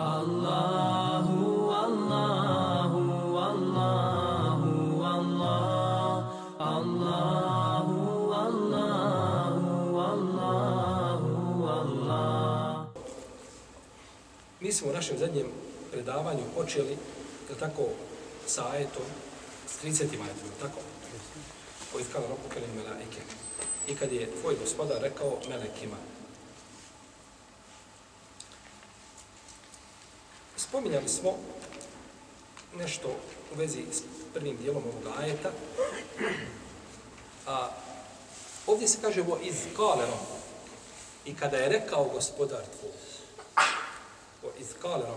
Allahu, Allahu, Allahu, Allah, Allahu, Allahu, Allahu, Allah. Mi smo u našem zadnjem predavanju počeli, da tako, sa ajetom, s 30. ajetom, tako? O iskala robu kelim melaike. I kad je tvoj gospodar rekao melekima, Spominjali smo nešto u vezi s prvim dijelom ovog ajeta. A ovdje se kaže vo iz kalero. I kada je rekao gospodar tvoj, o iz kalero,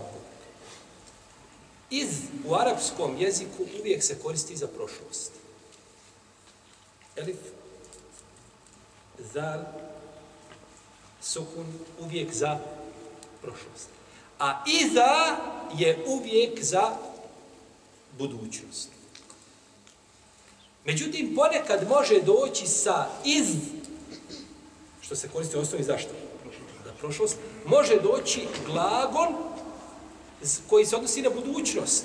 iz u arapskom jeziku uvijek se koristi za prošlost. Elif, zal, sukun, uvijek za prošlost. A iza je uvijek za budućnost. Međutim, ponekad može doći sa iz, što se koristi u osnovi zašto? Za prošlost. Može doći glagol koji se odnosi na budućnost.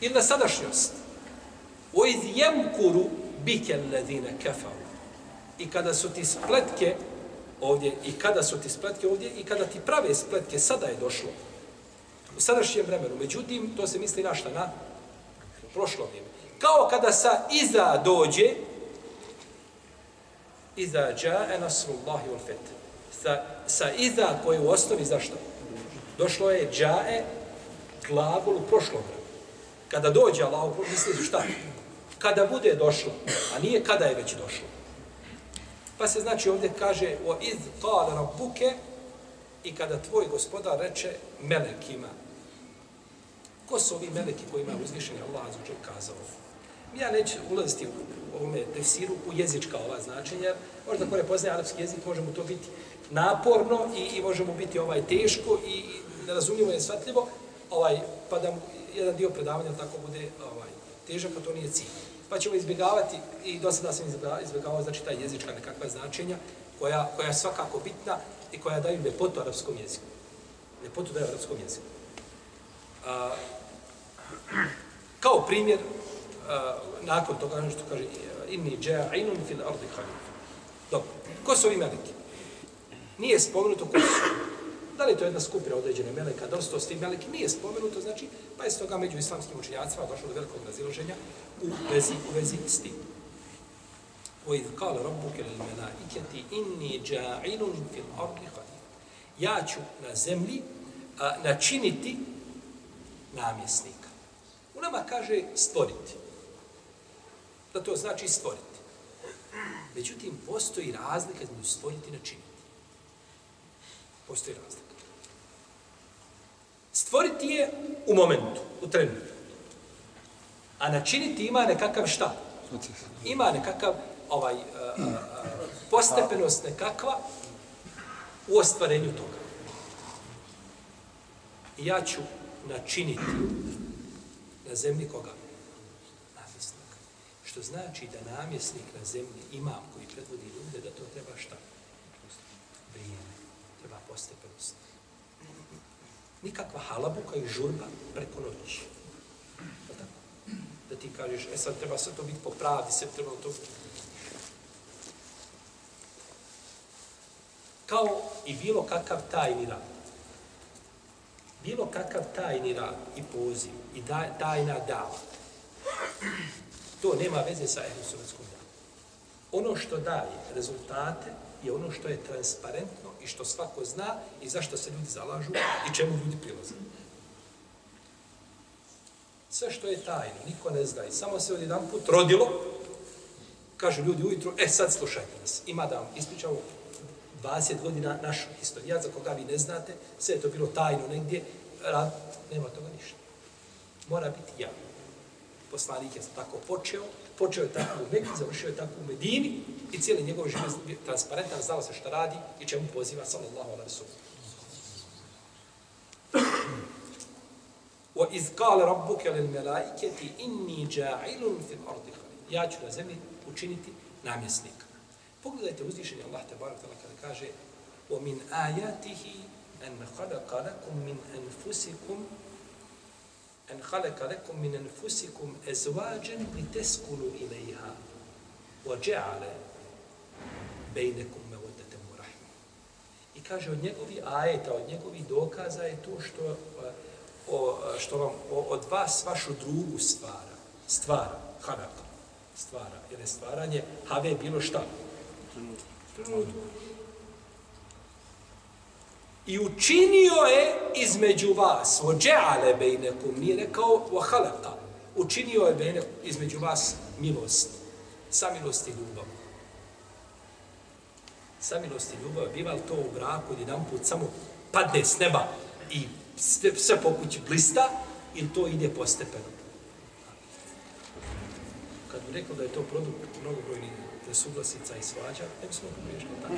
Ili na sadašnjost. O iz jemkuru bike ledine kefaru. I kada su ti spletke ovdje i kada su ti spletke ovdje i kada ti prave spletke sada je došlo u sadašnjem vremenu. Međutim, to se misli na šta? Na prošlo vrijeme. Kao kada sa iza dođe iza džae nasrullahi wal fet. Sa, sa iza koje u osnovi zašto? Došlo je džae glagol u prošlom vremenu. Kada dođe Allah, misli šta? Kada bude došlo, a nije kada je već došlo. Pa se znači ovdje kaže o iz qala rabbuke i kada tvoj gospodar reče melekima. Ko su ovi meleki koji imaju uzvišenje Allah azuđe kazao? Ja neću ulaziti u ovome tefsiru u jezička ova značenja. Možda ko ne poznaje arapski jezik, može mu to biti naporno i, i može mu biti ovaj teško i nerazumljivo je shvatljivo, ovaj, pa da mu jedan dio predavanja tako bude ovaj, težak, a to nije cilj pa ćemo izbjegavati, i do sada sam izbjegavao, znači ta jezička nekakva značenja, koja, koja je svakako bitna i koja daju lepotu arapskom jeziku. Lepotu daju arapskom jeziku. A, kao primjer, a, nakon toga, ono što kaže, inni dža'inun fil ardi khalif. Dobro, ko su ovi meleki? Nije spomenuto ko su. Da li je to jedna skupina određene meleka, da li su to svi meleki, nije spomenuto, znači, pa je s toga među islamskim učenjacima došlo do velikog raziloženja u vezi, u vezi s tim. وَإِذْ قَالَ رَبُّكَ لِلْمَلَائِكَةِ إِنِّي جَاعِلٌ فِي الْأَرْضِ خَلِيفَ Ja ću na zemlji a, načiniti namjesnika. U nama kaže stvoriti. Da to znači stvoriti. Međutim, postoji razlika između stvoriti i načiniti. Postoji razlika. Stvoriti je u momentu, u trenutku. A načiniti ima nekakav šta? Ima nekakav ovaj, uh, uh, postepenost nekakva u ostvarenju toga. I ja ću načiniti na zemlji koga? Namjesnik. Što znači da namjesnik na zemlji, imam koji predvodi ljude, da to treba šta? Vrijeme. Treba postepenost nikakva halabuka i žurba preko noći. Da ti kažeš, e sad treba sve to biti po pravdi, sve treba to... Kao i bilo kakav tajni rad. Bilo kakav tajni rad i poziv i da, tajna dava. To nema veze sa ehrusovetskom davom. Ono što daje rezultate je ono što je transparentno i što svako zna i zašto se ljudi zalažu i čemu ljudi prilaze. Sve što je tajno, niko ne zna i samo se od jedan put rodilo, kažu ljudi ujutru, e sad slušajte nas, ima da vam ispričamo 20 godina našu historiju, za koga vi ne znate, sve je to bilo tajno negdje, rad, nema toga ništa. Mora biti javno. Poslanik je tako počeo, počeo je tako u Meku, završio je tako u Medini i cijeli njegov život je transparentan, znao se šta radi i čemu poziva, sallallahu alaihi sallam. Wa iz رَبُّكَ لِلْمَلَائِكَةِ lil جَاعِلٌ inni ja'ilun fil ardi Ja ću na zemlji učiniti namjesnika. Pogledajte uzvišenje Allah te barak kada kaže wa min أَنْ خَلَقَ لَكُمْ مِنْ min anfusikum en khalaqa lakum min anfusikum azwajan teskulu ilayha wa ja'ala bejnekum mawaddatan wa rahma. I kaže od njegovi ajeta, od njegovi dokaza je to što o, što vam o, od vas vašu drugu stvara. Stvara, khalaqa, stvara. Jer je stvaranje, have bilo šta? Trenutno. I učinio je između vas, o džeale bejnekum, nije rekao o halaka, učinio je bejnekum, između vas milost, samilost i ljubav. Samilost i ljubav, biva li to u braku, jedan put samo padne s neba i sve, sve po kući blista, ili to ide postepeno? Kad bi rekao da je to produkt mnogobrojnih nesuglasica i svađa, ne bismo pogriješili tako.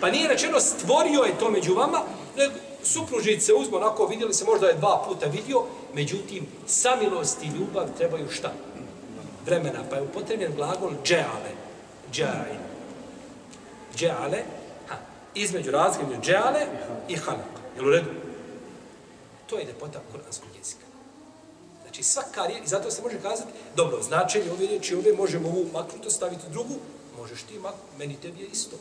Pa nije rečeno stvorio je to među vama, nego supružnice uzmo onako, vidjeli se možda je dva puta vidio, međutim, samilost i ljubav trebaju šta? Vremena, pa je upotrebljen glagol džeale, džeale, džeale, ha, između razlike među džeale i halak. Jel u redu? To je ljepota kuranskog jezika. Znači svaka riječ, i zato se može kazati, dobro, značenje ove riječi, ove možemo ovu maknuto staviti drugu, možeš ti maknuti, meni tebi je isto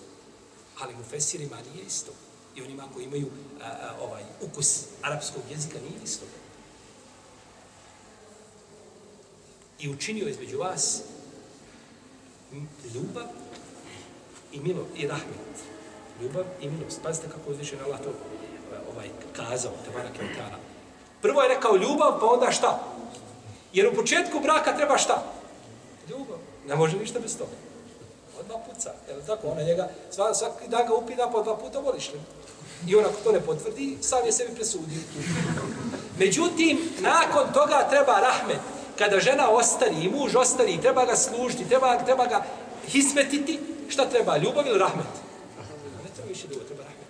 ali mu fesirima nije isto. I onima koji imaju a, a, ovaj ukus arapskog jezika nije isto. I učinio između vas ljubav i milo i rahmet. Ljubav i milost. Pazite kako uzvišen Allah to ovaj, kazao, te barak Prvo je rekao ljubav, pa onda šta? Jer u početku braka treba šta? Ljubav. Ne može ništa bez toga odmah puca. Jel tako? Ona njega, sva, svaki dan ga upida, po dva puta voliš li? I ona to ne potvrdi, sam je sebi presudio. Međutim, nakon toga treba rahmet. Kada žena ostari i muž ostari, treba ga služiti, treba, treba ga hismetiti, šta treba? Ljubav ili rahmet? Ne treba više ljubav, treba rahmet.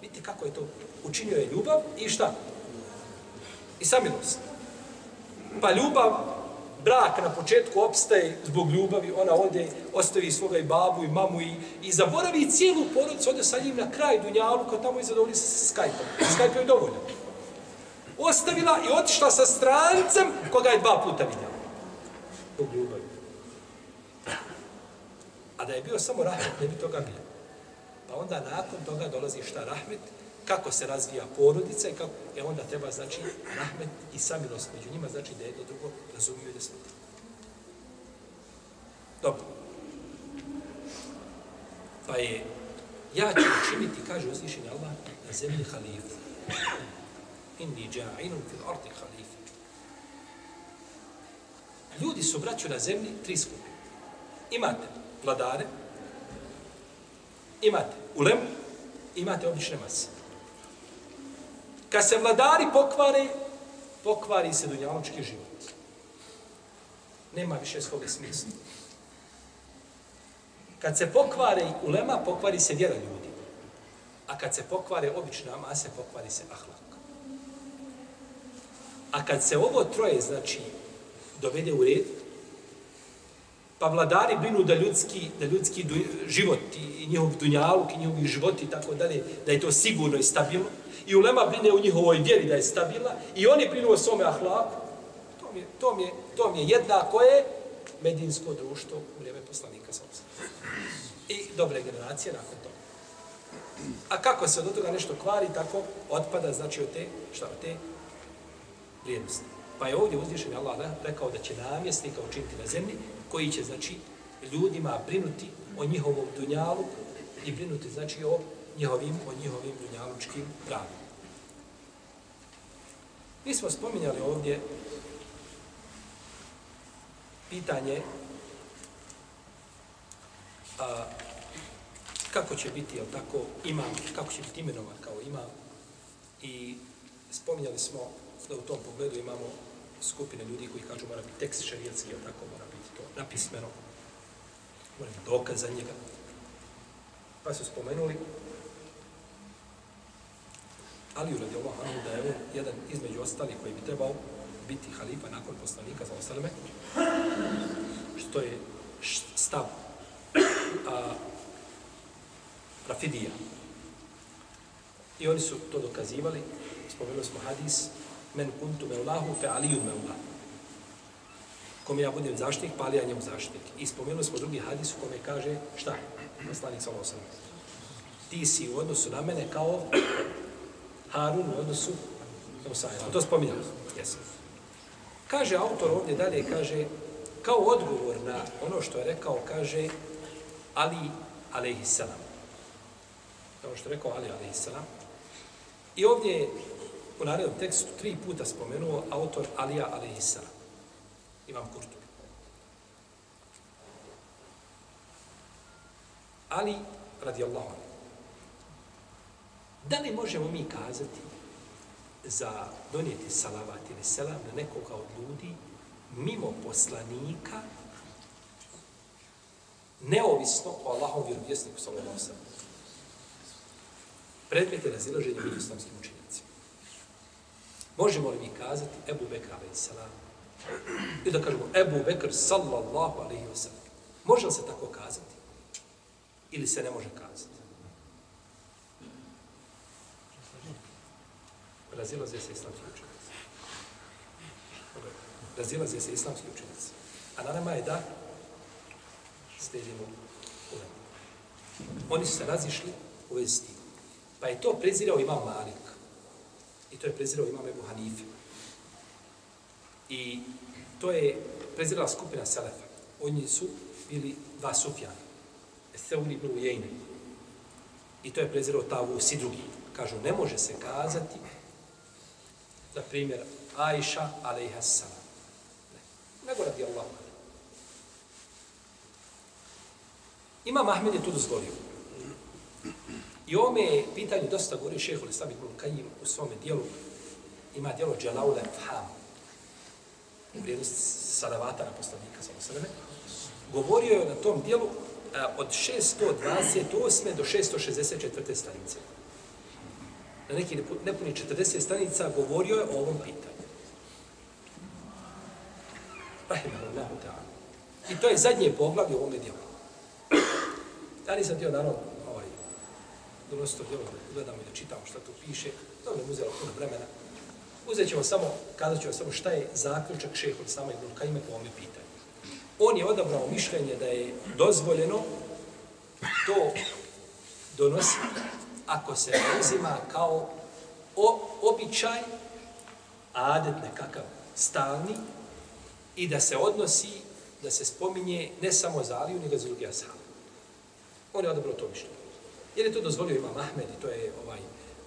Vidite kako je to? Učinio je ljubav i šta? I samilost. Pa ljubav brak na početku opstaje zbog ljubavi, ona ode, ostavi svoga i babu i mamu i, i zaboravi cijelu porodicu, ode sa njim na kraj Dunjalu, kao tamo i zadovolji se sa Skype-om. Skype je dovoljno. Ostavila i otišla sa strancem koga je dva puta vidjela. Zbog ljubavi. A da je bio samo rahmet, ne bi toga bilo. Pa onda nakon toga dolazi šta rahmet, kako se razvija porodica i kako, e onda treba, znači, rahmet i samilost među njima, znači da jedno drugo razumiju i da smutaju. Dobro. Pa je, ja ću učiniti, kaže uzvišenje Allah, na zemlji halifu. Inni dja'inun fil arti halifu. Ljudi su braću na zemlji tri skupine. Imate vladare, imate ulem, imate obične mase. Kad se vladari pokvare, pokvari se dunjaločki život. Nema više svoga smisla. Kad se pokvare i ulema, pokvari se vjera ljudi. A kad se pokvare obična mase, pokvari se ahlak. A kad se ovo troje, znači, dovede u red, pa vladari brinu da ljudski, da ljudski du, život i njihov dunjaluk i njihovi životi i tako dalje, da je to sigurno i stabilno, i ulema brine u njihovoj vjeri da je stabilna i oni brinu o svome ahlaku, to mi je, to mi je, to mi je jednako je medinsko društvo u vrijeme poslanika sa I dobre generacije nakon toga. A kako se od toga nešto kvari, tako otpada, znači od te, šta, od te vrijednosti. Pa je ovdje uzvišen Allah rekao da će namjesnika učiniti na zemlji, koji će, znači, ljudima brinuti o njihovom dunjalu i brinuti, znači, o njihovim, o njihovim dunjalučkim pravom. Mi smo spominjali ovdje pitanje a, kako će biti, jel tako, imam, kako će biti imenovan kao imam i spominjali smo da u tom pogledu imamo skupine ljudi koji kažu mora biti tekst šarijetski, jel tako, mora biti to napismeno, mora biti dokaz za njega. Pa su spomenuli Ali radi Allah, da je on jedan između ostali koji bi trebao biti halifa nakon poslanika za osaleme, što je stav a, Rafidija. I oni su to dokazivali, spomenuli smo hadis, men kuntu meulahu fe aliju meulahu. Kome ja budem zaštitnik, pa ali ja njemu zaštitnik. I spomenuli smo drugi hadis u kome kaže, šta? Poslanik sa osam. Ti si u odnosu na mene kao Harun u odnosu na Musaja. To spominjamo. Jesam. Kaže autor ovdje dalje, kaže, kao odgovor na ono što je rekao, kaže Ali alaihissalam. Kao što je rekao Ali alaihissalam. I ovdje je u narednom tekstu tri puta spomenuo autor Alija alaihissalam. Imam Kurtu. Ali, radijallahu anhu. Da li možemo mi kazati za donijeti salavat ili selam na nekoga od ljudi mimo poslanika neovisno o Allahom vjerovjesniku sallallahu sallam. Predmet je razilaženje među islamskim učenjacima. Možemo li mi kazati Ebu Bekr alaihi salam? i da kažemo Ebu Bekr sallallahu alaihi wa sallam. Može li se tako kazati? Ili se ne može kazati? Razilaze se islamski učenjaci. Razilaze se islamski učenjaci. A na nama je da slijedimo u Oni su se razišli u vezi s tim. Pa je to prezirao imam Malik. I to je prezirao imam Ebu Hanife. I to je prezirala skupina Selefa. Oni su bili dva Sufjana. Eseuni ibn Ujejne. I to je prezirao Tavus i drugi. Kažu, ne može se kazati na primjer, Ajša, alaiha salam. Ne. Nego radi Allah. Imam Ahmed je tu dozvolio. I ome je pitanje dosta govorio šeho Islam ibn Kajim u svome dijelu. Ima dijelo Dželaule Faham. U vrijednosti salavata na poslanika, samo sveme. Govorio je na tom dijelu eh, od 628. do 664. stranice na neki nepuni 40 stranica govorio je o ovom pitanju. Rahimahullahu ta'ala. I to je zadnje poglavlje u ovome djelu. Ja nisam htio naravno ovaj, donositi to djelo da gledamo i da čitamo šta tu piše. To mi je uzelo puno vremena. Uzet ćemo samo, kazat ćemo samo šta je zaključak šeha od sama Ibn Kajime po ovome pitanju. On je odabrao mišljenje da je dozvoljeno to donositi ako se ne uzima kao o, običaj, adet nekakav stalni, i da se odnosi, da se spominje ne samo za Aliju, nego za drugi ashab. On je odabrao to mišljenje. Jer je to dozvolio Imam Ahmed, i to je ovaj,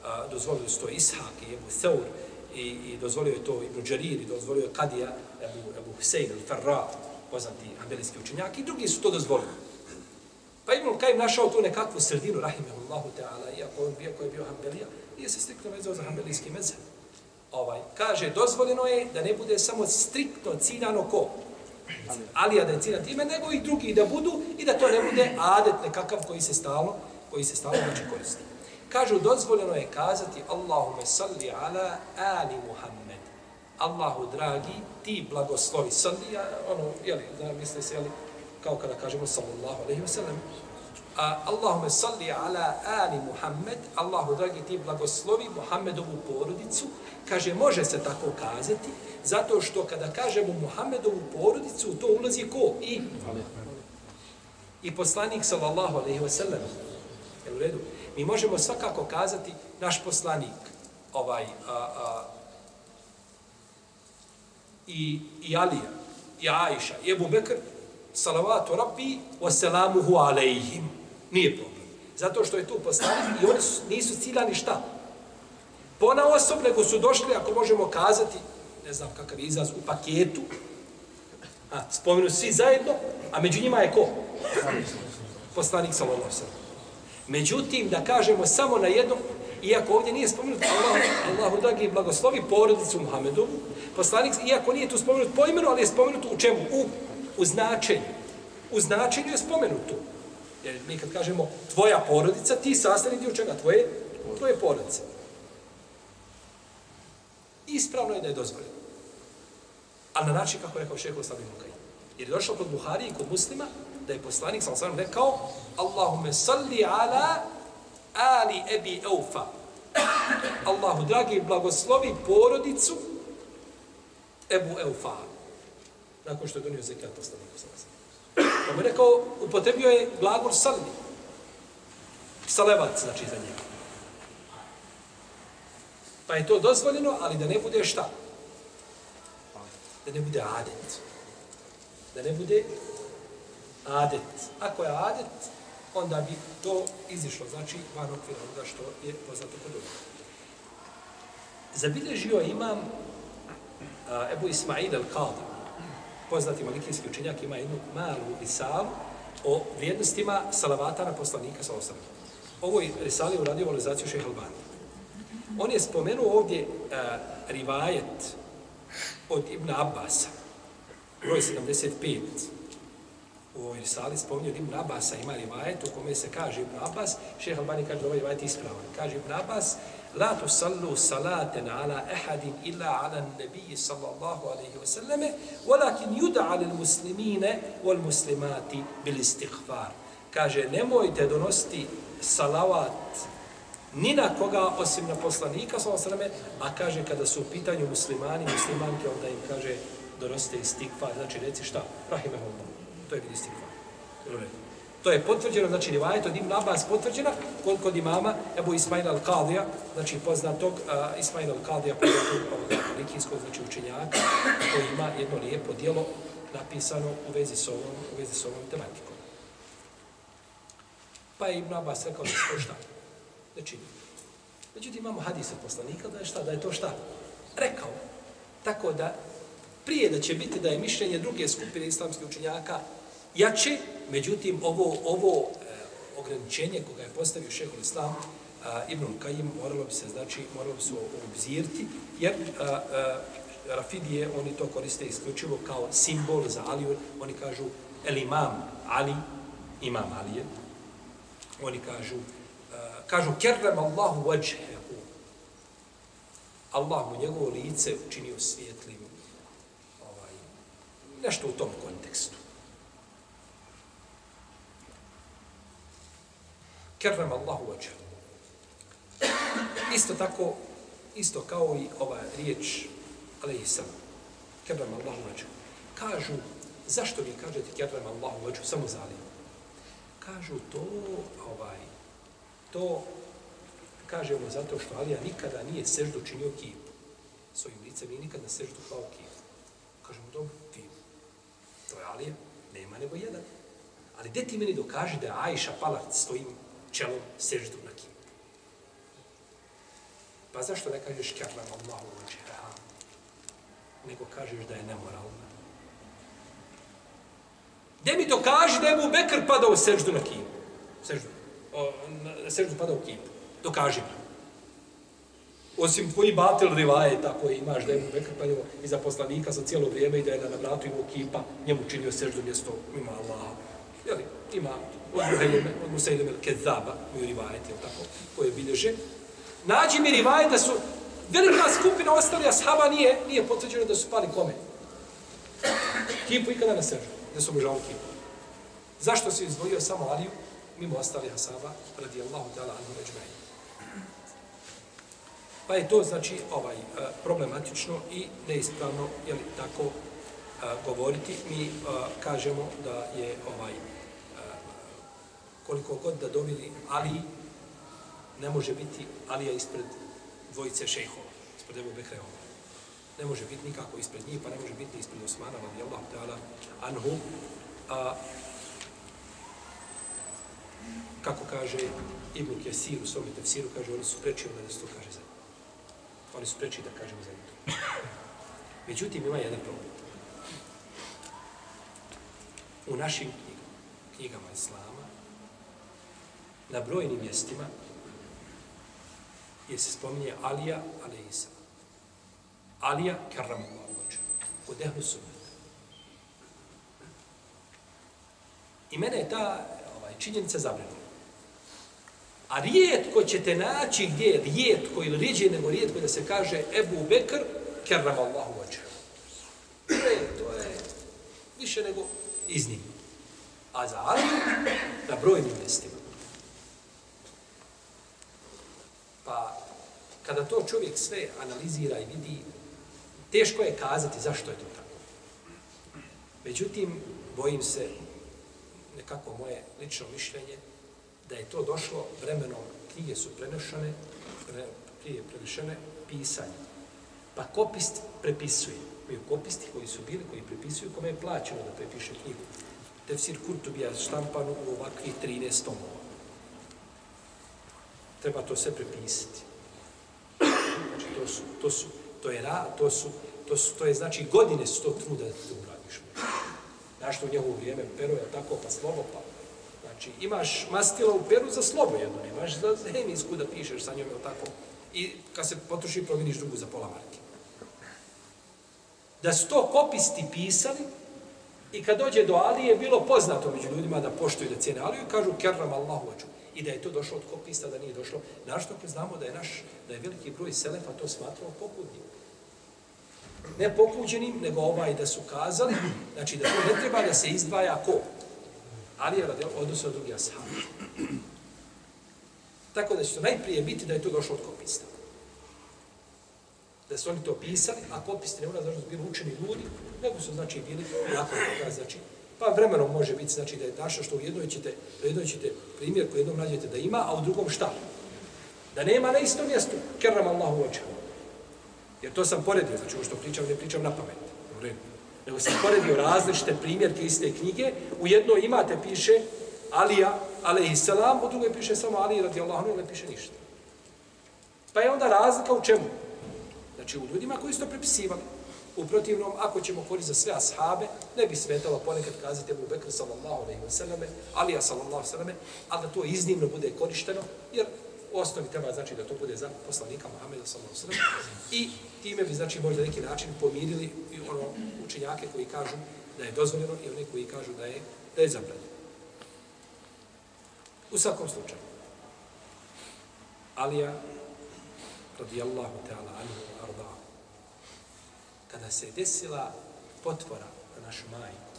a, dozvolio to Ishak i Ebu Theur, i, i dozvolio je to Ibn Đarir, i dozvolio je Kadija, Ebu, Ebu Husein, Farra, poznati ambelijski učenjak, i drugi su to dozvolili. Pa Ibn Kajim našao tu nekakvu sredinu, rahimahullahu ta'ala, iako on bio, je bio Hanbelija, nije se striktno vezao za Hanbelijski mezheb. Ovaj, kaže, dozvoljeno je da ne bude samo striktno ciljano ko? Ali da je ciljan time, nego i drugi da budu i da to ne bude adet nekakav koji se stalno, koji se stalno znači koristi. Kažu, dozvoljeno je kazati Allahume salli ala ali Muhammed. Allahu dragi, ti blagoslovi. Salli, ono, jeli, da misle se, jeli, kao kada kažemo sallallahu alaihi wa sallam. A Allahume salli ala ali Muhammed, Allahu dragi ti blagoslovi Muhammedovu porodicu, kaže može se tako kazati, zato što kada kažemo Muhammedovu porodicu, to ulazi ko? I, i poslanik sallallahu alaihi wa sallam. Jel u redu? Mi možemo svakako kazati naš poslanik, ovaj, a, a, i, i Alija, i Aisha, i Ebu Bekr, salavatu rabbi wa salamuhu alaihim. Nije problem. Zato što je tu poslanik i oni su, nisu ciljani šta? Pona osob, nego su došli, ako možemo kazati, ne znam kakav je izraz, u paketu, a, spomenu svi zajedno, a među njima je ko? Poslanik sallallahu sallam. Međutim, da kažemo samo na jednom, iako ovdje nije spomenut Allah, Allahu dragi blagoslovi porodicu Muhammedovu, poslanik, iako nije tu spomenut po imenu, ali je spomenut u čemu? U u značenju. U značenju je spomenuto. Jer mi kad kažemo tvoja porodica, ti sastavni dio čega? Tvoje, tvoje porodice. Ispravno je da je dozvoljeno. Ali na način kako je rekao šeho Slavim Mukaj. Jer je došlo kod Buhari i kod muslima da je poslanik sa sam rekao Allahume salli ala Ali Ebi Eufa. Allahu dragi blagoslovi porodicu Ebu Eufa. Nakon što je donio zekat poslaniku sa Pa mu je rekao, upotrebio je glagol salmi. Salavat znači, za njega. Pa je to dozvoljeno, ali da ne bude šta? Da ne bude adet. Da ne bude adet. Ako je adet, onda bi to izišlo, znači, van okvira onoga što je poznato kod ovoga. Zabilježio imam a, Ebu Ismail al-Qadr, poznati malikijski učenjak, ima jednu malu risalu o vrijednostima salavata na poslanika sa osam. Ovoj risali je uradio valizaciju šeha Albani. On je spomenuo ovdje uh, rivajet od Ibn Abbasa, broj 75. U ovoj risali spomenuo od Ibn Abbasa ima rivajet u kome se kaže Ibn Abbas, šeha Albani kaže da ovaj rivajet ispravan. Kaže Ibn Abbas, La tusallu salaten ala ehadin illa ala nebiji sallallahu alaihi wa sallame, walakin yuda ala muslimine wal muslimati bil istighfar. Kaže, nemojte donosti salavat ni na koga osim na poslanika sallallahu a kaže, kada su u pitanju muslimani, muslimanke, onda im kaže, donosite istighfar. Znači, reci šta? Rahimahullah. To je bil istighfar. Dobro je. To je potvrđeno, znači rivajet od Ibn Abbas potvrđena kod, kod imama Ebu Ismail al-Qadija, znači poznatog uh, Ismail al-Qadija, poznatog likijskog znači učenjaka, koji ima jedno lijepo dijelo napisano u vezi s ovom, u vezi s ovom tematikom. Pa je Ibn Abbas rekao da je to šta? Znači, međutim imamo hadis od poslanika da je šta? Da je to šta? Rekao. Tako da, prije da će biti da je mišljenje druge skupine islamskih učenjaka jače, međutim, ovo, ovo e, ograničenje koga je postavio šehol Islam, eh, a, Ibn Kajim, moralo bi se, znači, moralo bi se obzirti, jer a, a, Rafidije, oni to koriste isključivo kao simbol za Aliju, oni kažu el imam Ali, imam Alije, oni kažu, a, kažu kerrem Allahu vajhehu, Allah mu njegovo lice učinio svijetlim, ovaj, nešto u tom kontekstu. Kerrem Allahu vađa. Isto tako, isto kao i ova riječ, ali i sam, kerrem Allahu vađa. Kažu, zašto vi kažete kerrem Allahu vađa, samo zalim? Kažu to, ovaj, to, kažemo zato što Alija nikada nije seždu činio kipu. Svojim licem nije nikada seždu pao kipu. Kažemo, dobro, ti, to je Alija, nema nego jedan. Ali gdje ti meni dokaži da je Ajša pala tvojim čelo seždu na kim. Pa zašto ne kažeš kjarlan Allahu uđeha, nego kažeš da je nemoralna? Gde mi dokaži da je mu Bekr padao seždu na kim? Seždu. O, na seždu padao kim. Dokaži mi. Osim tvoji batel rivaje, tako imaš da je mu Bekr padao iza poslanika za cijelo vrijeme i da je na vratu imao kipa, njemu činio seždu mjesto ima Allah. Jeli, ima od Musailim el-Kezaba, rivajet, rivajeti, tako, koje bilježe. Nađi mi rivajet da su velika skupina ostali ashaba nije, nije potvrđeno da su pali kome. Kipu ikada na sežu, da su obožavali kipu. Zašto se izdvojio samo Aliju, mimo ostali ashaba, radi Allahu ta'ala anhu ređmeni. Pa je to, znači, ovaj eh, problematično i neispravno, jeli, tako, eh, govoriti. Mi a, kažemo da je ovaj koliko god da dovili Ali, ne može biti Alija ispred dvojice šejhova, ispred Ebu Bekra i Ne može biti nikako ispred njih, pa ne može biti ispred Osmana, radi Allah, ta'ala, anhu. A, kako kaže Ibn Kesir u svom tefsiru, kaže, oni su preči da se to kaže za Oni su preči da kažemo za njih. Međutim, ima jedan problem. U našim knjigama, knjigama Islama, na brojnim mjestima je se spominje Alija, ali Isa. Alija, karam Allah, od ehlu sunnata. I mene je ta ovaj, činjenica zabrinula. A rijetko ćete naći gdje je rijetko ili rijeđe nego rijetko da se kaže Ebu Bekr, Kerram Allahu oče. To je više nego iznimno. A za Aliju, na brojnim mjestima. Kada to čovjek sve analizira i vidi, teško je kazati zašto je to tako. Međutim, bojim se, nekako moje lično mišljenje, da je to došlo vremenom, knjige su prenošene, pre, prije prenešene pisanje. Pa kopist prepisuje. Imaju kopisti koji su bili, koji prepisuju, kome je plaćeno da prepiše knjigu. Tefsir Kurtubija štampan u ovakvih 13 tomova. Treba to sve prepisati. To su, to su, to je ra, to su, to su, to je znači godine su to truda da ti uradiš. Znaš što u njegovu vrijeme pero je tako, pa slovo, pa Znači, imaš mastilo u peru za slovo jedno, nemaš za hemijsku da pišeš sa njom, tako. I kad se potroši, proviniš drugu za pola marke. Da su to kopisti pisali, i kad dođe do Alije, bilo poznato među ljudima da poštuju da cijene Aliju, kažu kerram Allahu oču. I da je to došlo od kopista, da nije došlo. Našto ako znamo da je naš, da je veliki broj selefa to smatrao pokudnim. Ne pokuđenim, nego ovaj da su kazali, znači da to ne treba da se izdvaja ko? Ali je radi odnosno od drugih ashabi. Tako da će to najprije biti da je to došlo od kopista. Da su oni to pisali, a kopisti ne mora znači da su bili učeni ljudi, nego su znači bili nakon toga, znači, pa vremenom može biti znači da je naša što u jednoj ćete, u jednoj ćete primjer koji jednom nađete da ima, a u drugom šta? Da nema na istom mjestu, kerram Allahu oča. Jer to sam poredio, znači ovo što pričam, ne pričam na pamet. U redu nego sam poredio različite primjerke iste knjige. U jednoj imate, piše Alija, alaihissalam, u drugoj piše samo Ali, radi Allah, ne piše ništa. Pa je onda razlika u čemu? Znači, u ljudima koji su to prepisivali. U protivnom, ako ćemo koristiti za sve ashabe, ne bi smetalo ponekad kazati Ebu Bekr sallallahu alaihi wa sallame, Alija sallallahu alaihi wa sallame, ali da to iznimno bude korišteno, jer u osnovi treba znači da to bude za poslanika Muhammeda sallallahu alaihi wa i time bi znači možda neki način pomirili i ono učenjake koji kažu da je dozvoljeno i oni koji kažu da je da je zabranjeno. U svakom slučaju. Alija radijallahu ta'ala anhu kada se desila potvora na našu majku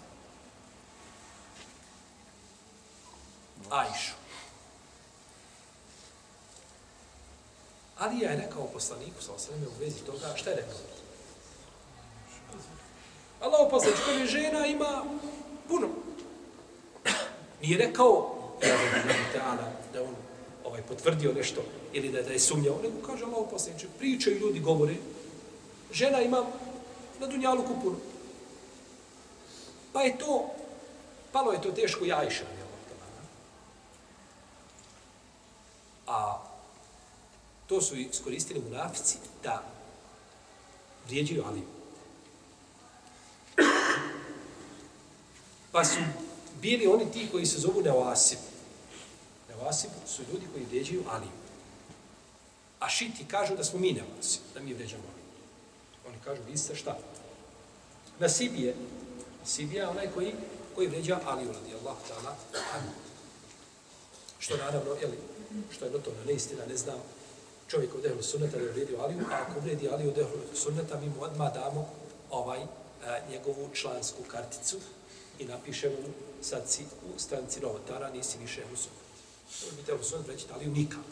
Ajšu Ali ja je rekao poslaniku, sa osvrame, u vezi toga, šta je rekao? Allah poslanič, kaže, žena ima puno. Nije rekao, da on ovaj, potvrdio nešto, ili da, da je sumnjao, nego kaže Allah poslanič, pričaju ljudi, govore, žena ima na dunjalu puno. Pa je to, palo je to teško jajša, A To su iskoristili munafici da vrijeđaju Aliju. Pa su bili oni ti koji se zovu Neoasib. Neoasib su ljudi koji vrijeđaju Aliju. A šiti kažu da smo mi Neoasib, da mi vrijeđamo Aliju. Oni kažu, vi ste šta? Nasibije. Nasibije je onaj koji, koji vređa Aliju, radi Allah, ta'ala, Što naravno, jeli, što je notovno neistina, ne znam, čovjek od ehlu sunneta da je uvrijedio Aliju, a ako uvredi Aliju od ehlu sunneta, mi mu odmah damo ovaj, a, njegovu člansku karticu i napišemo mu, sad si u stranci novotara, nisi više ehlu sunneta. To bi ehlu sunneta reći, Aliju nikako.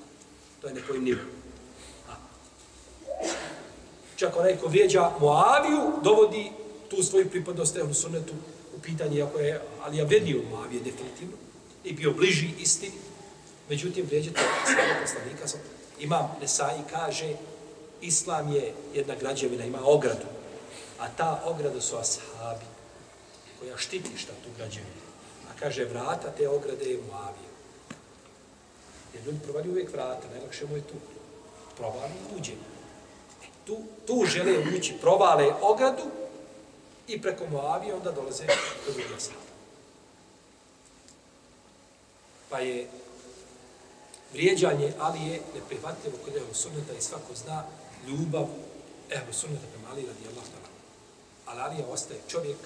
To je nekojim nivom. Znači, Čak onaj ko vrijeđa Moaviju, dovodi tu svoju pripadnost ehlu sunnetu u pitanje, ako je Alija vredio Moavije definitivno, i bio bliži istini, međutim, vrijeđate svojeg poslanika, sam Imam Nesai kaže, Islam je jedna građevina, ima ogradu, a ta ograda su ashabi, koja štiti šta tu građevinu. A kaže, vrata te ograde je Moavije. Jer ljudi provali uvijek vrata, najlakše mu je tu. Provali i tu, tu žele ući, provale ogradu i preko Moavije onda dolaze do drugih ashabi. Pa je vrijeđanje Alije neprihvatljivo kod Ehlu Sunneta i svako zna ljubav Ehlu Sunneta prema Ali radi Allah ta'ala. Ali Alija ostaje čovjek,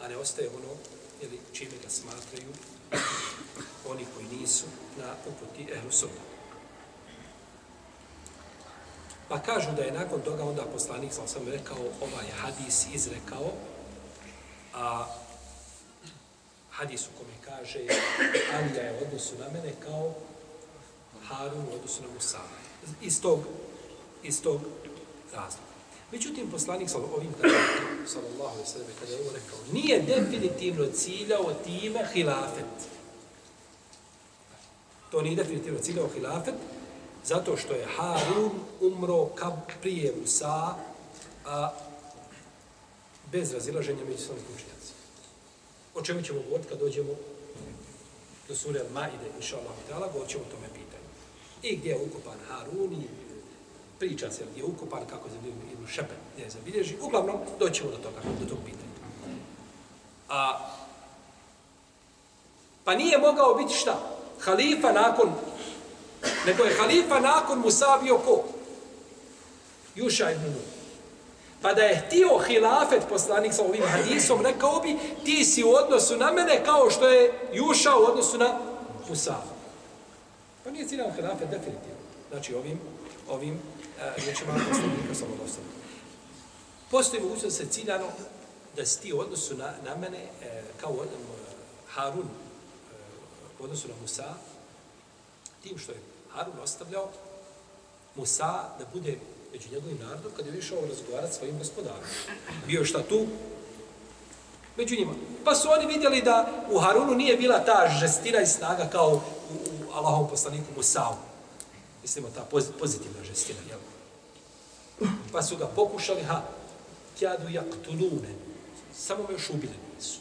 a ne ostaje ono ili čime ga smatraju oni koji nisu na uputi Ehlu Sunneta. Pa kažu da je nakon toga onda poslanik, sam sam rekao, ovaj hadis izrekao, a hadis u kome kaže Alija je odnosu na mene kao Harun u odnosu na Musa. Iz tog, iz tog razloga. Međutim, poslanik sa ovim sallallahu alejhi ve sellem kada je ovo rekao, nije definitivno ciljao time hilafet. To nije definitivno ciljao hilafet, zato što je Harun umro kab prije Musa, a bez razilaženja među islamskim učenjacima. O čemu ćemo govoriti kad dođemo do sure Al-Maide, inša Allah, ta'ala, govorit ćemo o tome pitanju. I gdje je ukopan Harun i priča se gdje je ukopan, kako je jednu Šepen, gdje je zabilježi. Uglavnom, doćemo do toga, do tog pitanja. A, pa nije mogao biti šta? Halifa nakon, nego je halifa nakon Musa bio ko? Juša ibn Nun. Pa da je htio hilafet poslanik sa ovim hadisom, rekao bi, ti si u odnosu na mene kao što je Juša u odnosu na Musa. Pa nije ciljan hilafet definitivno. Znači ovim, ovim uh, poslanika sa ovim osnovom. Postoji mogućnost da se ciljano da si ti u odnosu na, na mene e, kao uh, Harun uh, u odnosu na Musa, tim što je Harun ostavljao Musa da bude među njegovim narodom kad je išao razgovarati svojim gospodarom. Bio šta tu? Među njima. Pa su oni vidjeli da u Harunu nije bila ta žestina i snaga kao u, u Allahom poslaniku Musa'u. Mislimo ta pozitivna žestina, jel? Pa su ga pokušali, ha, kjadu jak. Samo me još ubili nisu.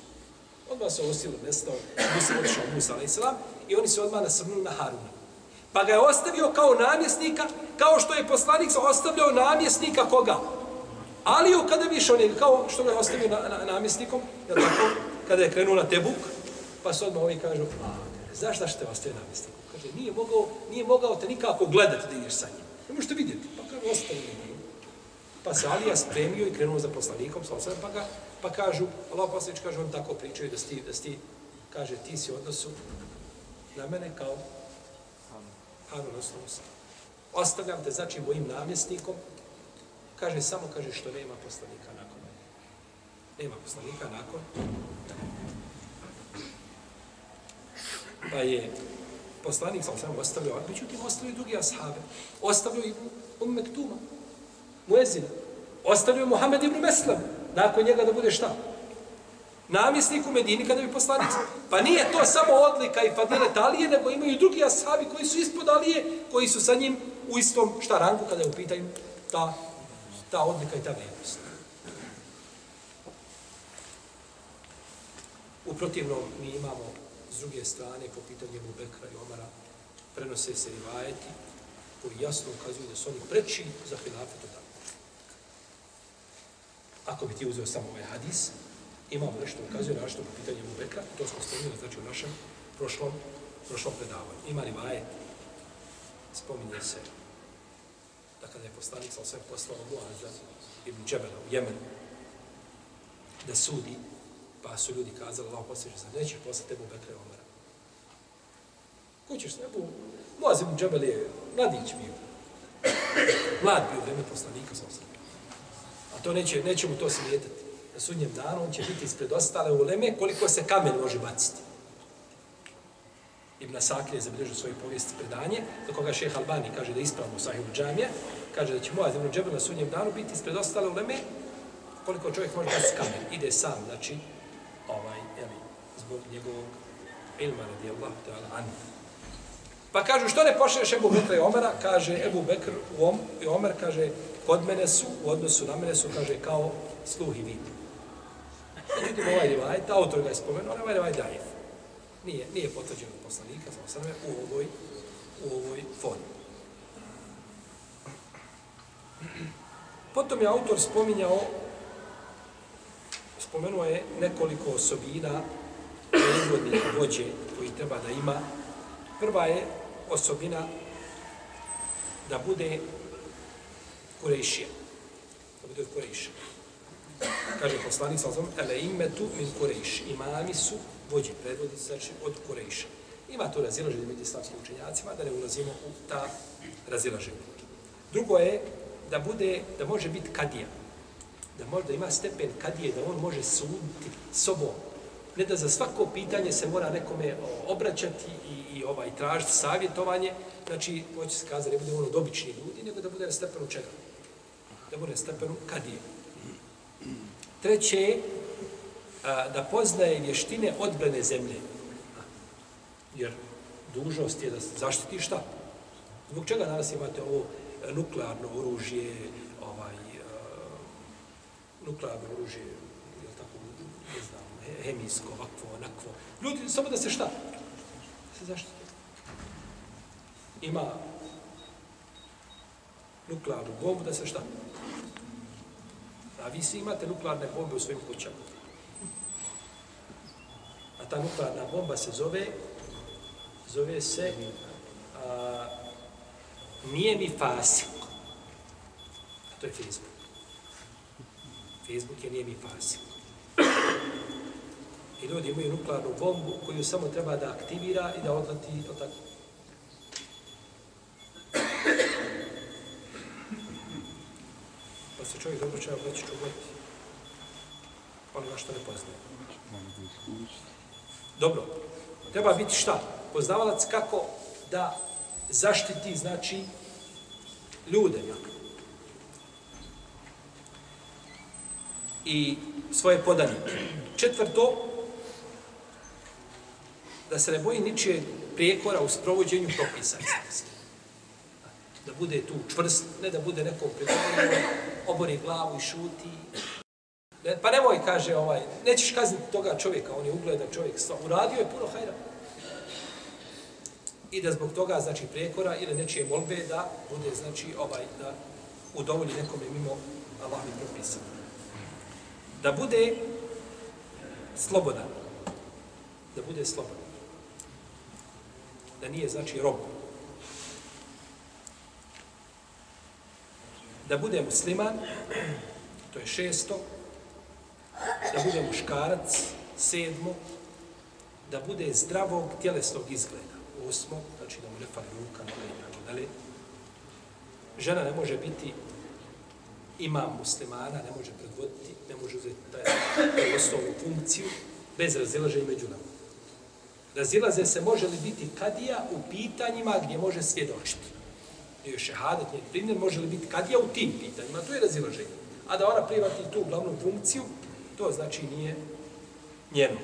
Odmah se osilo nestao, Musa odšao Musa, i oni se odmah nasrnuli na Haruna. Pa ga je ostavio kao namjesnika, kao što je poslanik ostavljao namjesnika koga? Aliju kada više on je, kao što ga je ostavio na, na, namjesnikom, jel tako? Kada je krenuo na Tebuk, pa se odmah ovi kažu, a, znaš da što te ostavio namjesnikom? Kaže, nije mogao, nije mogao te nikako gledati da ideš sa njim. Ne možete vidjeti, pa kaže, ostavio. Pa se Alija spremio i krenuo za poslanikom, sa pa, ga, pa kažu, Allah poslanič kaže, on tako pričaju da sti, da sti, kaže, ti si odnosu na mene kao Harun osnovu sam. Ostavljam te, znači, mojim namjesnikom. Kaže, samo kaže što nema poslanika nakon mene. Nema poslanika nakon. Pa je poslanik sam samo ostavljao, međutim, ostavljaju drugi ashave. Ostavljaju i um Mektuma, Muezina. Ostavljaju Muhammed ibn Meslam. Nakon njega da bude šta? Namjesnik u Medini kada bi poslanik. Pa nije to samo odlika i fadile Talije, nego imaju drugi ashabi koji su ispod Alije, koji su sa njim u istom šta rangu kada je u pitanju ta, ta odlika i ta vrijednost. U protivnom mi imamo s druge strane po pitanju Ebu Bekra i Omara prenose se rivajeti koji jasno ukazuju da su oni preči za hilafet od Ako bi ti uzeo samo ovaj hadis, imamo nešto ukazuje na što po pitanju Bubeka, to smo spominjali znači u našem prošlom, prošlom predavanju. Ima li vaje? Spominje se da kada je poslanik sa osvijem poslao Muaza ibn Džebela u Jemenu da sudi, pa su ljudi kazali, Allah posljeđe se, neće poslati Ebu Bekra i Omara. Ko ćeš se, Ebu, Muaz ibn Džebel je mladić bio. Mlad bio vreme poslanika sa osvijem. A to neće, neće mu to smijetati na sudnjem danu, on će biti ispred ostale uleme koliko se kamen može baciti. Ibn Asakir je zabilježio svoje povijesti predanje, za koga šeh Albani kaže da je ispravno sahibu džamija, kaže da će Muaz ibn Džebel na sudnjem danu biti ispred ostale uleme koliko čovjek može baciti kamen. Ide sam, znači, ovaj, jeli, zbog njegovog ilma radijallahu ta'ala anhu. Pa kažu, što ne pošliješ Ebu Bekra i Omera? Kaže, Ebu Bekr i Omer, kaže, kod mene su, u odnosu na mene su, kaže, kao sluh i vid. Međutim, ovaj rivaj, ta autor ga je spomenuo, ovaj rivaj daje. Nije, nije potvrđen od poslanika, samo sam u ovoj, u ovoj formi. Potom je autor spominjao, spomenuo je nekoliko osobina predvodnih vođe koji treba da ima. Prva je osobina da bude kurejšija. Da bude kurejšija. Kaže poslanik sa zvom, ele imetu min Kurejš. Imami su vođi predvodi, znači od Kurejša. Ima to razilaženje među islamskim učenjacima, da ne ulazimo u ta razilaženja. Drugo je da bude, da može biti kadija. Da možda ima stepen kadije, da on može suditi sobom. Ne da za svako pitanje se mora nekome obraćati i, i ovaj tražiti savjetovanje, znači, hoće se kazati, ne bude ono dobični ljudi, nego da bude na stepenu čega? Da bude na stepenu kadije. Treće, a, da poznaje vještine odbrane zemlje. Jer dužnost je da zaštiti šta? Zbog čega danas imate ovo nuklearno oružje, ovaj, uh, nuklearno oružje, je tako, ne znam, hemijsko, ovakvo, onakvo. Ljudi, samo da se šta? Da se zaštiti. Ima nuklearnu bombu, da se šta? A vi svi imate nuklearne bombe u svojim kućama. A ta nuklearna bomba se zove, zove se a, nije mi fasik. A to je Facebook. Facebook je nije mi fasik. I ljudi imaju nuklearnu bombu koju samo treba da aktivira i da odlati od tako. Se čovjek dobro čeva već čuvati onoga što ne poznaje. Dobro. Treba biti šta? Poznavalac kako da zaštiti, znači, ljude. I svoje podanike. Četvrto, da se ne boji ničije prijekora u sprovođenju propisa. Da bude tu čvrst, ne da bude neko pripravljeno, obori glavu i šuti. Ne, pa nemoj, kaže ovaj, nećeš kazniti toga čovjeka, on je ugledan čovjek, uradio je puno hajra i da zbog toga, znači, prijekora ili nečije molbe da bude, znači, ovaj, da udovolji nekome mimo Allahovi propisa. Da bude slobodan. Da bude slobodan. Da nije, znači, rob. Da bude musliman, to je šesto. Da bude muškarac, sedmo. Da bude zdravog tjelesnog izgleda osmo, znači da mu ne fali ruka, noga i tako dalje. Žena ne može biti imam muslimana, ne može predvoditi, ne može uzeti taj, taj osnovnu funkciju bez razilaženja među nama. Razilaze se može li biti kadija u pitanjima gdje može svjedočiti. I šehadet, šehadat, njen primjer, može li biti kadija u tim pitanjima, to je razilaženje. A da ona privati tu glavnu funkciju, to znači nije njeno.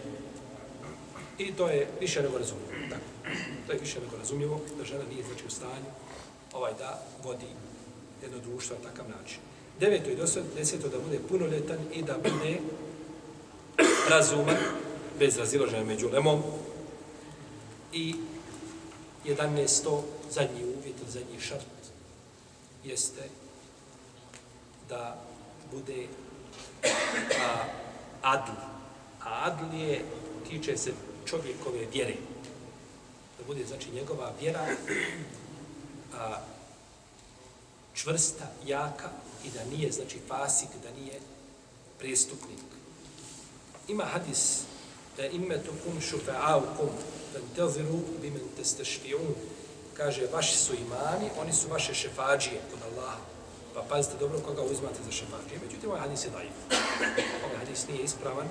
I to je više nego razumljivo. Tako. To je više nego razumljivo da žena nije znači u stanju ovaj da vodi jedno društvo na takav način. Deveto i deseto da bude punoljetan i da bude razuman, bez razilaženja među lemom. I jedanesto, zadnji uvjet ili zadnji šart, jeste da bude a, adl. A adl je, tiče se čovjekove vjere. Da bude, znači, njegova vjera a, čvrsta, jaka i da nije, znači, fasik, da nije prestupnik. Ima hadis da imetukum šufa'aukum dan teziru bimen testešfi'un kaže, vaši su imani, oni su vaše šefađije kod Allaha. Pa pazite dobro koga uzmate za šefađije. Međutim, ovaj hadis je dajiv. Ovaj hadis nije ispravan,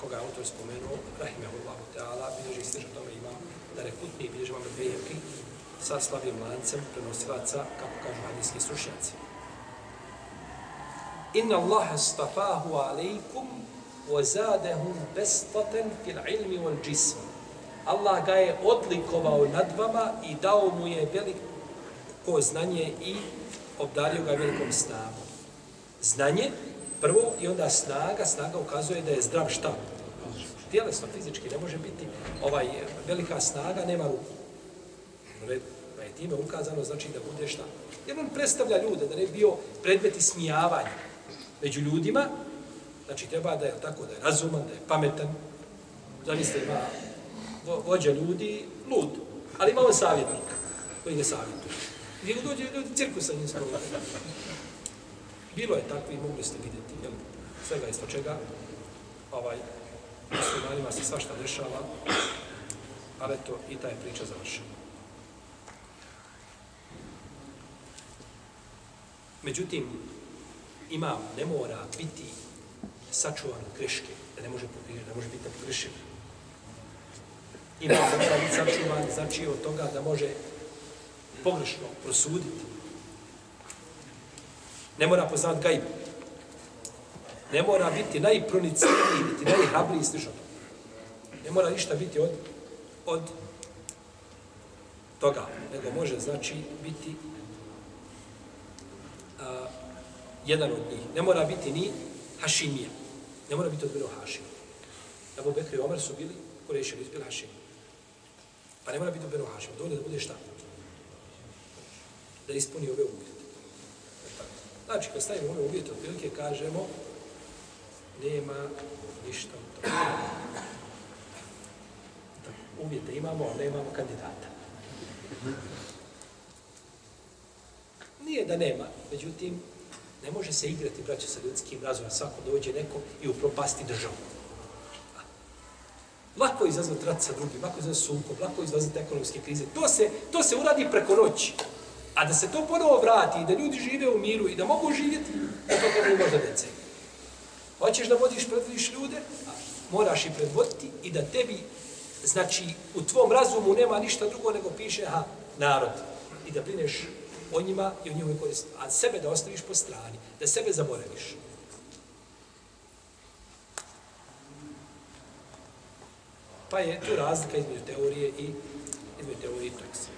koga autor spomenuo, rahimahullahu ta'ala, bilježi stiže tome imam, da rekutni bilježi vam dvejevki sa slavim lancem prenosilaca, kako kažu hadijski stručnjaci. Inna Allahe stafahu alaikum wa zadehu bestaten fil ilmi wal jismu. Allah ga je odlikovao nad vama i dao mu je veliko znanje i obdario ga velikom snagom. Znanje, prvo, i onda snaga, snaga ukazuje da je zdrav šta? tjelesno, fizički, ne može biti ovaj velika snaga, nema ruku. Pa je time ukazano, znači da bude šta? Jer on predstavlja ljude, da ne bio predmet ismijavanja među ljudima, znači treba da je tako, da je razuman, da je pametan, zamislite ima vođa ljudi, lud, ali ima on koji ne savjetuje. Gdje dođe ljudi, cirkus sa njim. Bilo je tako i mogli ste vidjeti, jel, svega isto čega, ovaj, muslimanima se svašta dešava, ali to i ta je priča završena. Međutim, imam ne mora biti sačuvan od greške, da ne može pogriješiti, ne može biti pogriješiti. I Imam ne mora biti sačuvan, znači od toga da može pogrešno prosuditi. Ne mora poznat gajbu. Ne mora biti najpronicijniji, niti najhrabriji slišao. Ne mora ništa biti od, od toga, nego može znači biti a, jedan od njih. Ne mora biti ni Hašimija. Ne mora biti od bilo Hašim. Ebu Bekri i Omer su bili Kureševi, nisu bili Hašim. Pa ne mora biti u Benu Hašimu, Dovoljno da bude šta? Da ispuni ove uvjete. Znači, kad stavimo ove uvjete, otprilike kažemo nema ništa od toga. Uvjete imamo, ali nemamo kandidata. Nije da nema, međutim, ne može se igrati, braće, sa ljudskim razvojem. Svako dođe neko i upropasti državu. Lako je izazvati rat sa drugim, lako je izazvati sukob, lako izazvati ekonomske krize. To se, to se uradi preko noći. A da se to ponovo vrati i da ljudi žive u miru i da mogu živjeti, to to treba možda dece. Hoćeš da vodiš, predvodiš ljude, moraš i predvoditi i da tebi, znači, u tvom razumu nema ništa drugo nego piše, ha, narod. I da brineš o njima i o njihovoj koristi. A sebe da ostaviš po strani, da sebe zaboraviš. Pa je tu razlika između teorije i između teorije i prakse.